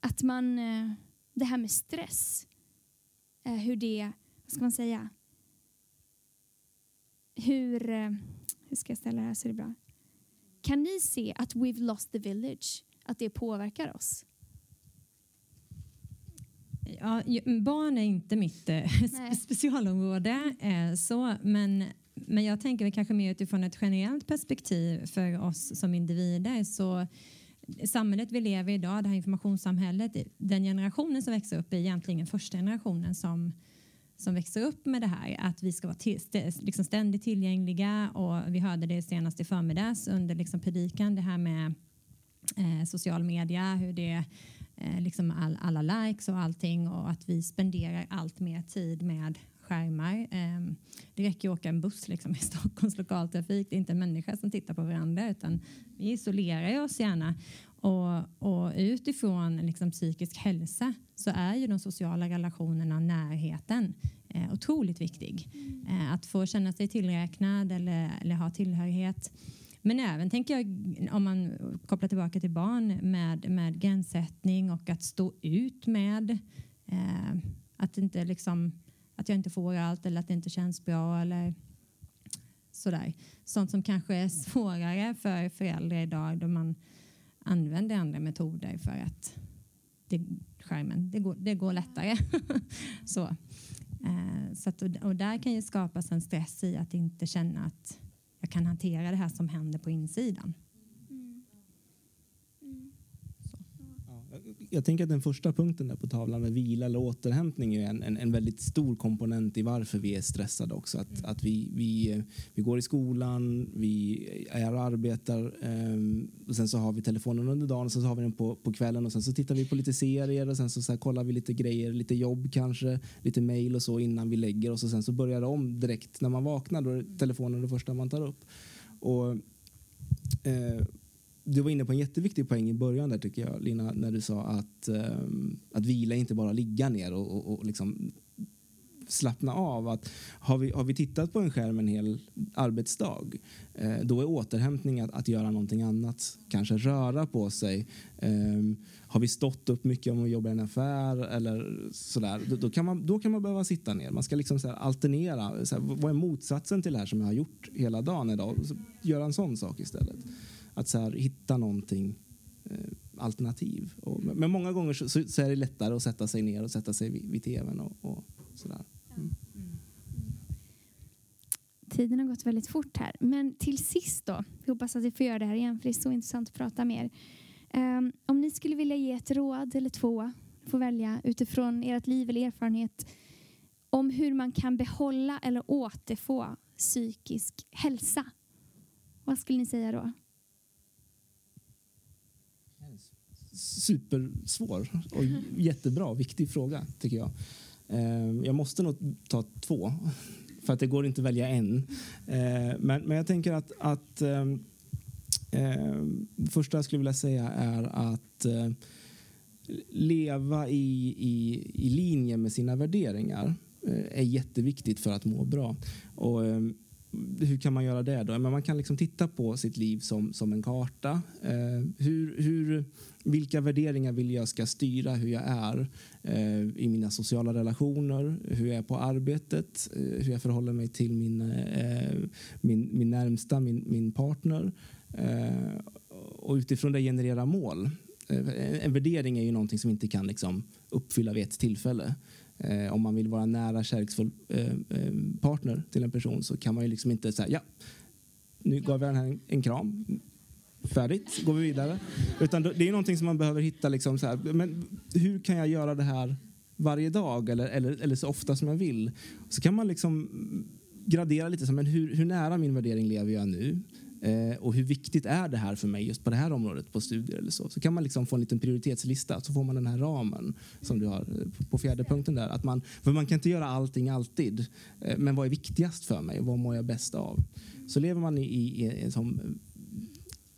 att man, eh, det här med stress, eh, hur det, vad ska man säga, hur, eh, hur ska jag ställa det här så det är bra? Kan ni se att we've lost the village, att det påverkar oss? Ja, barn är inte mitt [LAUGHS] specialområde, så, men men jag tänker kanske mer utifrån ett generellt perspektiv för oss som individer. Så samhället vi lever i idag, det här informationssamhället, den generationen som växer upp är egentligen första generationen som, som växer upp med det här. Att vi ska vara till, liksom ständigt tillgängliga och vi hörde det senast i förmiddags under liksom predikan, det här med eh, social media, hur det eh, liksom all, alla likes och allting och att vi spenderar allt mer tid med skärmar. Ehm, det räcker att åka en buss liksom i [LAUGHS] Stockholms lokaltrafik. Det är inte en människa som tittar på varandra utan vi isolerar oss gärna. Och, och utifrån liksom psykisk hälsa så är ju de sociala relationerna, närheten, eh, otroligt viktig. Eh, att få känna sig tillräknad eller, eller ha tillhörighet. Men även tänker jag om man kopplar tillbaka till barn med, med gränssättning och att stå ut med eh, att inte liksom att jag inte får allt eller att det inte känns bra eller sådär. Sånt som kanske är svårare för föräldrar idag då man använder andra metoder för att det, skärmen, det, går, det går lättare. [LAUGHS] så. Eh, så att, och där kan ju skapas en stress i att inte känna att jag kan hantera det här som händer på insidan. Jag tänker att den första punkten där på tavlan med vila eller återhämtning är en, en, en väldigt stor komponent i varför vi är stressade också. Att, mm. att vi, vi, vi går i skolan, vi är och arbetar um, och sen så har vi telefonen under dagen och sen så har vi den på, på kvällen och sen så tittar vi på lite serier och sen så, så kollar vi lite grejer, lite jobb kanske, lite mail och så innan vi lägger oss och sen så börjar det om direkt när man vaknar. Då är telefonen det första man tar upp. Och, eh, du var inne på en jätteviktig poäng i början där tycker jag Lina när du sa att, um, att vila inte bara ligga ner och, och, och liksom slappna av. Att har, vi, har vi tittat på en skärm en hel arbetsdag eh, då är återhämtning att, att göra någonting annat. Kanske röra på sig. Eh, har vi stått upp mycket om att jobba i en affär eller sådär, då, då, kan, man, då kan man behöva sitta ner. Man ska liksom så alternera. Så här, vad är motsatsen till det här som jag har gjort hela dagen idag? Så göra en sån sak istället. Att så här, hitta någonting eh, alternativ. Och, men många gånger så, så, är det lättare att sätta sig ner och sätta sig vid, vid tvn och, och sådär. Mm. Tiden har gått väldigt fort här. Men till sist då, vi hoppas att vi får göra det här igen för det är så intressant att prata mer. Um, om ni skulle vilja ge ett råd eller två, får välja utifrån ert liv eller erfarenhet om hur man kan behålla eller återfå psykisk hälsa. Vad skulle ni säga då? Supersvår och jättebra, viktig fråga tycker jag. Ehm, jag måste nog ta två, för att det går inte att välja en. Ehm, men, men jag tänker att, att ehm, det första jag skulle vilja säga är att eh, leva i, i, i linje med sina värderingar eh, är jätteviktigt för att må bra. Och, hur kan man göra det då? Men man kan liksom titta på sitt liv som, som en karta. Eh, hur, hur, vilka värderingar vill jag ska styra hur jag är eh, i mina sociala relationer, hur jag är på arbetet, eh, hur jag förhåller mig till min, eh, min, min närmsta, min, min partner. Eh, och utifrån det generera mål. Eh, en värdering är ju någonting som inte kan liksom uppfylla vid ett tillfälle. Eh, om man vill vara nära kärleksfull eh, eh, partner till en person så kan man ju liksom inte säga ja, nu gav jag den här en, en kram, färdigt, går vi vidare. Utan det är någonting som man behöver hitta, liksom så här, men hur kan jag göra det här varje dag eller, eller, eller så ofta som jag vill? Så kan man liksom gradera lite, så, men hur, hur nära min värdering lever jag nu? Eh, och hur viktigt är det här för mig just på det här området på studier eller så. Så kan man liksom få en liten prioritetslista så får man den här ramen som du har eh, på fjärde punkten där. Att man, för man kan inte göra allting alltid. Eh, men vad är viktigast för mig? Vad mår jag bäst av? Så lever man i, i, i, som,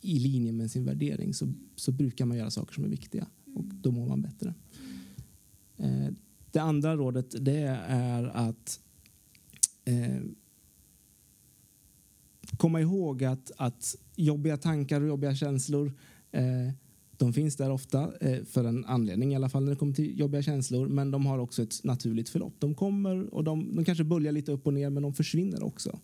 i linje med sin värdering så, så brukar man göra saker som är viktiga och då mår man bättre. Eh, det andra rådet det är att eh, komma ihåg att, att jobbiga tankar och jobbiga känslor eh, de finns där ofta eh, för en anledning i alla fall när det kommer till jobbiga känslor. Men de har också ett naturligt förlopp. De kommer och de, de kanske böljar lite upp och ner men de försvinner också.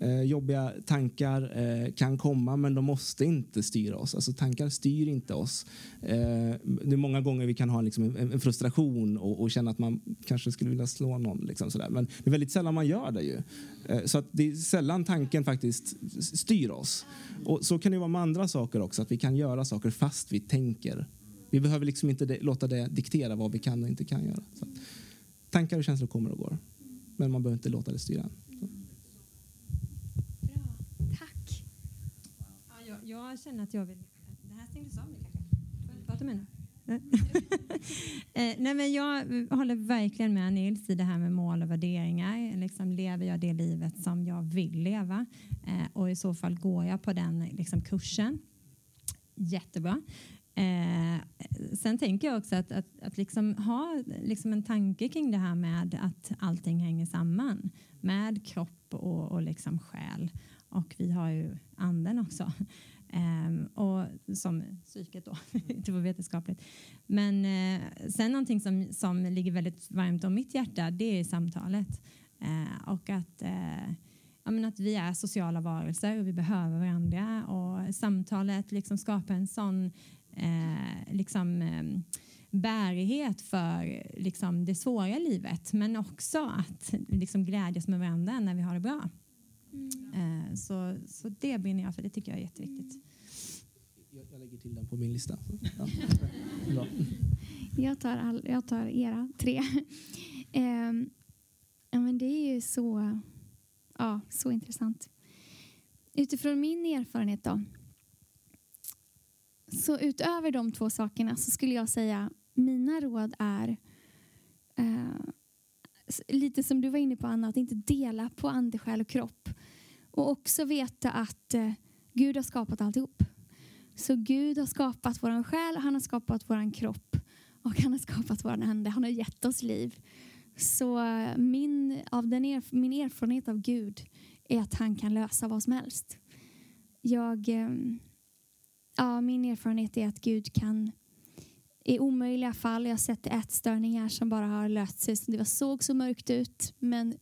Eh, jobbiga tankar eh, kan komma men de måste inte styra oss. Alltså tankar styr inte oss. Eh, det är många gånger vi kan ha liksom en, en frustration och, och, känna att man kanske skulle vilja slå någon. Liksom sådär. Men det är väldigt sällan man gör det ju. Eh, så att det är sällan tanken faktiskt styr oss. Och så kan det vara med andra saker också, att vi kan göra saker fast vi tänker. Vi behöver liksom inte det, låta det diktera vad vi kan och inte kan göra. Så tankar och känslor kommer och går. Men man behöver inte låta det styra. Jag känner att jag vill... Det här stängdes av nu kanske? Prata med nu. [LAUGHS] eh, nej men jag håller verkligen med Nils i det här med mål och värderingar. Liksom, lever jag det livet som jag vill leva? Eh, och i så fall går jag på den liksom, kursen. Jättebra. Eh, sen tänker jag också att, att, att liksom ha liksom en tanke kring det här med att allting hänger samman med kropp och, och liksom själ. Och vi har ju anden också. Um, och som psyket då, [LAUGHS] inte var vetenskapligt. Men uh, sen någonting som, som ligger väldigt varmt om mitt hjärta, det är samtalet. Uh, och att, uh, ja, att vi är sociala varelser och vi behöver varandra. Och samtalet liksom skapar en sån liksom, um, bärighet för liksom, det svåra livet men också att liksom, glädjas med varandra när vi har det bra. Mm. Så, så det brinner jag för, det tycker jag är jätteviktigt. Jag, jag lägger till den på min lista. [LAUGHS] Ja. Jag, tar all, jag tar era tre. [LAUGHS] Ja, men det är ju så, ja, så intressant. Utifrån min erfarenhet då. Så utöver de två sakerna så skulle jag säga mina råd är uh, lite som du var inne på Anna, att inte dela på ande, själ och kropp. Och också veta att eh, Gud har skapat alltihop. Så Gud har skapat vår själ, han har skapat vår kropp och han har skapat vår ande. Han har gett oss liv. Så eh, min, av den erf min erfarenhet av Gud är att han kan lösa vad som helst. Jag, eh, ja, min erfarenhet är att Gud kan i omöjliga fall, jag har sett ätstörningar som bara har löst sig. Det var såg så mörkt ut men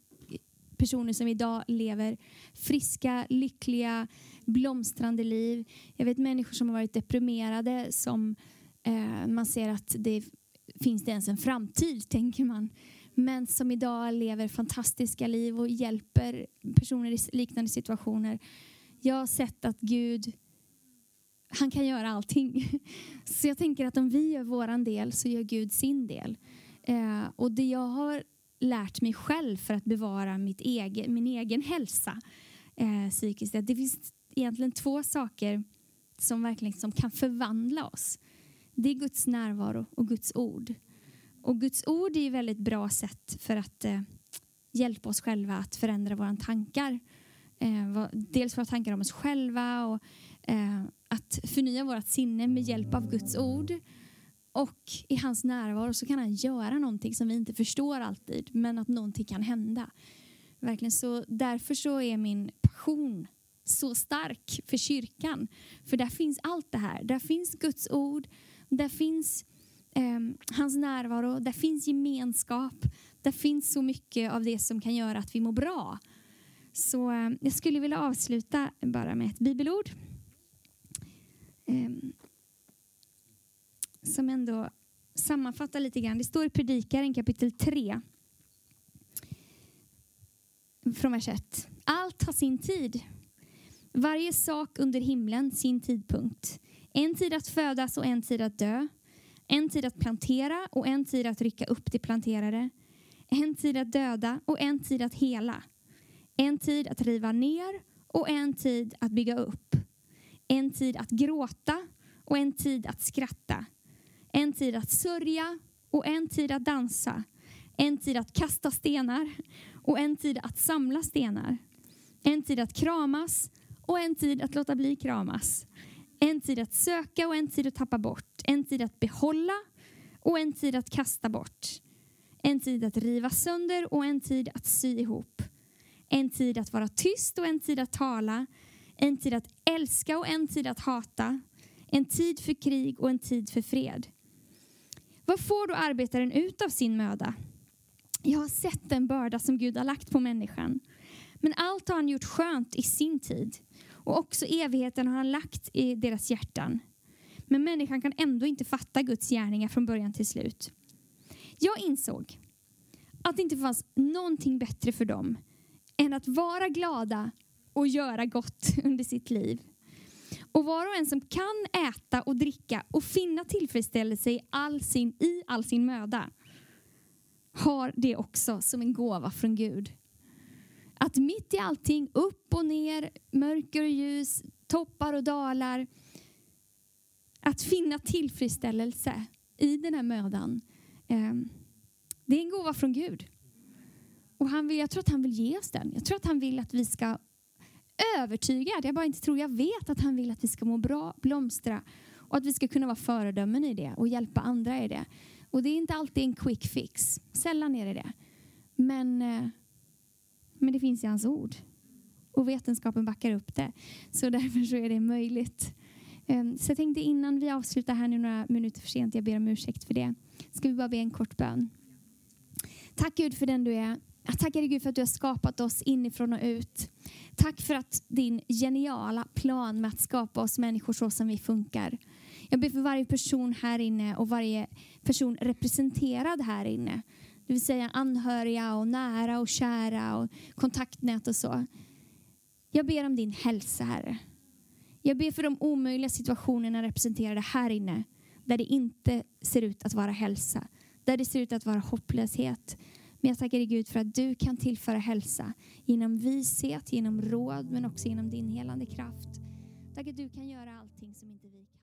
personer som idag lever friska, lyckliga, blomstrande liv. Jag vet människor som har varit deprimerade som eh, man ser att det finns det ens en framtid, [LAUGHS] tänker man. Men som idag lever fantastiska liv och hjälper personer i liknande situationer. Jag har sett att Gud, han kan göra allting. [LAUGHS] Så jag tänker att om vi gör våran del så gör Gud sin del. Eh, och det jag har lärt mig själv för att bevara mitt egen, min egen hälsa eh, psykiskt, att det finns egentligen två saker som verkligen som kan förvandla oss. Det är Guds närvaro och Guds ord. Och Guds ord är ett väldigt bra sätt för att eh, hjälpa oss själva att förändra våra tankar. Eh, dels våra tankar om oss själva och eh, att förnya vårt sinne med hjälp av Guds ord. Och i hans närvaro så kan han göra någonting som vi inte förstår alltid, men att någonting kan hända. Verkligen så, därför så är min passion så stark för kyrkan. För där finns allt det här. Där finns Guds ord, där finns eh, hans närvaro, där finns gemenskap, där finns så mycket av det som kan göra att vi mår bra. Så eh, jag skulle vilja avsluta bara med ett bibelord. Eh, som ändå sammanfattar lite grann. Det står i Predikaren kapitel 3. Från vers 1. Allt har sin tid. Varje sak under himlen sin tidpunkt. En tid att födas och en tid att dö. En tid att plantera och en tid att rycka upp det planterade. En tid att döda och en tid att hela. En tid att riva ner och en tid att bygga upp. En tid att gråta och en tid att skratta. En tid att sörja och en tid att dansa. En tid att kasta stenar och en tid att samla stenar. En tid att kramas och en tid att låta bli kramas. En tid att söka och en tid att tappa bort. En tid att behålla och en tid att kasta bort. En tid att riva sönder och en tid att sy ihop. En tid att vara tyst och en tid att tala. En tid att älska och en tid att hata. En tid för krig och en tid för fred. Vad får då arbetaren ut av sin möda? Jag har sett den börda som Gud har lagt på människan. Men allt har han gjort skönt i sin tid. Och också evigheten har han lagt i deras hjärtan. Men människan kan ändå inte fatta Guds gärningar från början till slut. Jag insåg att det inte fanns någonting bättre för dem än att vara glada och göra gott [LAUGHS] under sitt liv. Och var och en som kan äta och dricka och finna tillfredsställelse i all sin, i all sin möda har det också som en gåva från Gud. Att mitt i allting, upp och ner, mörker och ljus, toppar och dalar, att finna tillfredsställelse i den här mödan, eh, det är en gåva från Gud. Och han vill, jag tror att han vill ge oss den. Jag tror att han vill att vi ska övertygad, jag bara inte tror, jag vet att han vill att vi ska må bra, blomstra och att vi ska kunna vara föredömen i det och hjälpa andra i det. Och det är inte alltid en quick fix, sällan är det det. Men, eh, men det finns i hans ord. Och vetenskapen backar upp det. Så därför så är det möjligt. Ehm, så jag tänkte innan vi avslutar här nu några minuter för sent, jag ber om ursäkt för det, ska vi bara be en kort bön. Tack Gud för den du är. Jag tackar dig Gud för att du har skapat oss inifrån och ut. Tack för att din geniala plan med att skapa oss människor så som vi funkar. Jag ber för varje person här inne och varje person representerad här inne. Det vill säga anhöriga och nära och kära och kontaktnät och så. Jag ber om din hälsa, Herre. Jag ber för de omöjliga situationerna representerade här inne, där det inte ser ut att vara hälsa, där det ser ut att vara hopplöshet. Men jag tackar dig Gud för att du kan tillföra hälsa genom vishet, genom råd, men också genom din helande kraft. Tack att du kan göra allting som inte vi kan.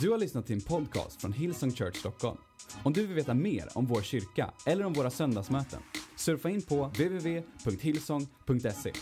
Du har lyssnat till en podcast från Hillsong Church Stockholm. Om du vill veta mer om vår kyrka eller om våra söndagsmöten, surfa in på www.hillsong.se.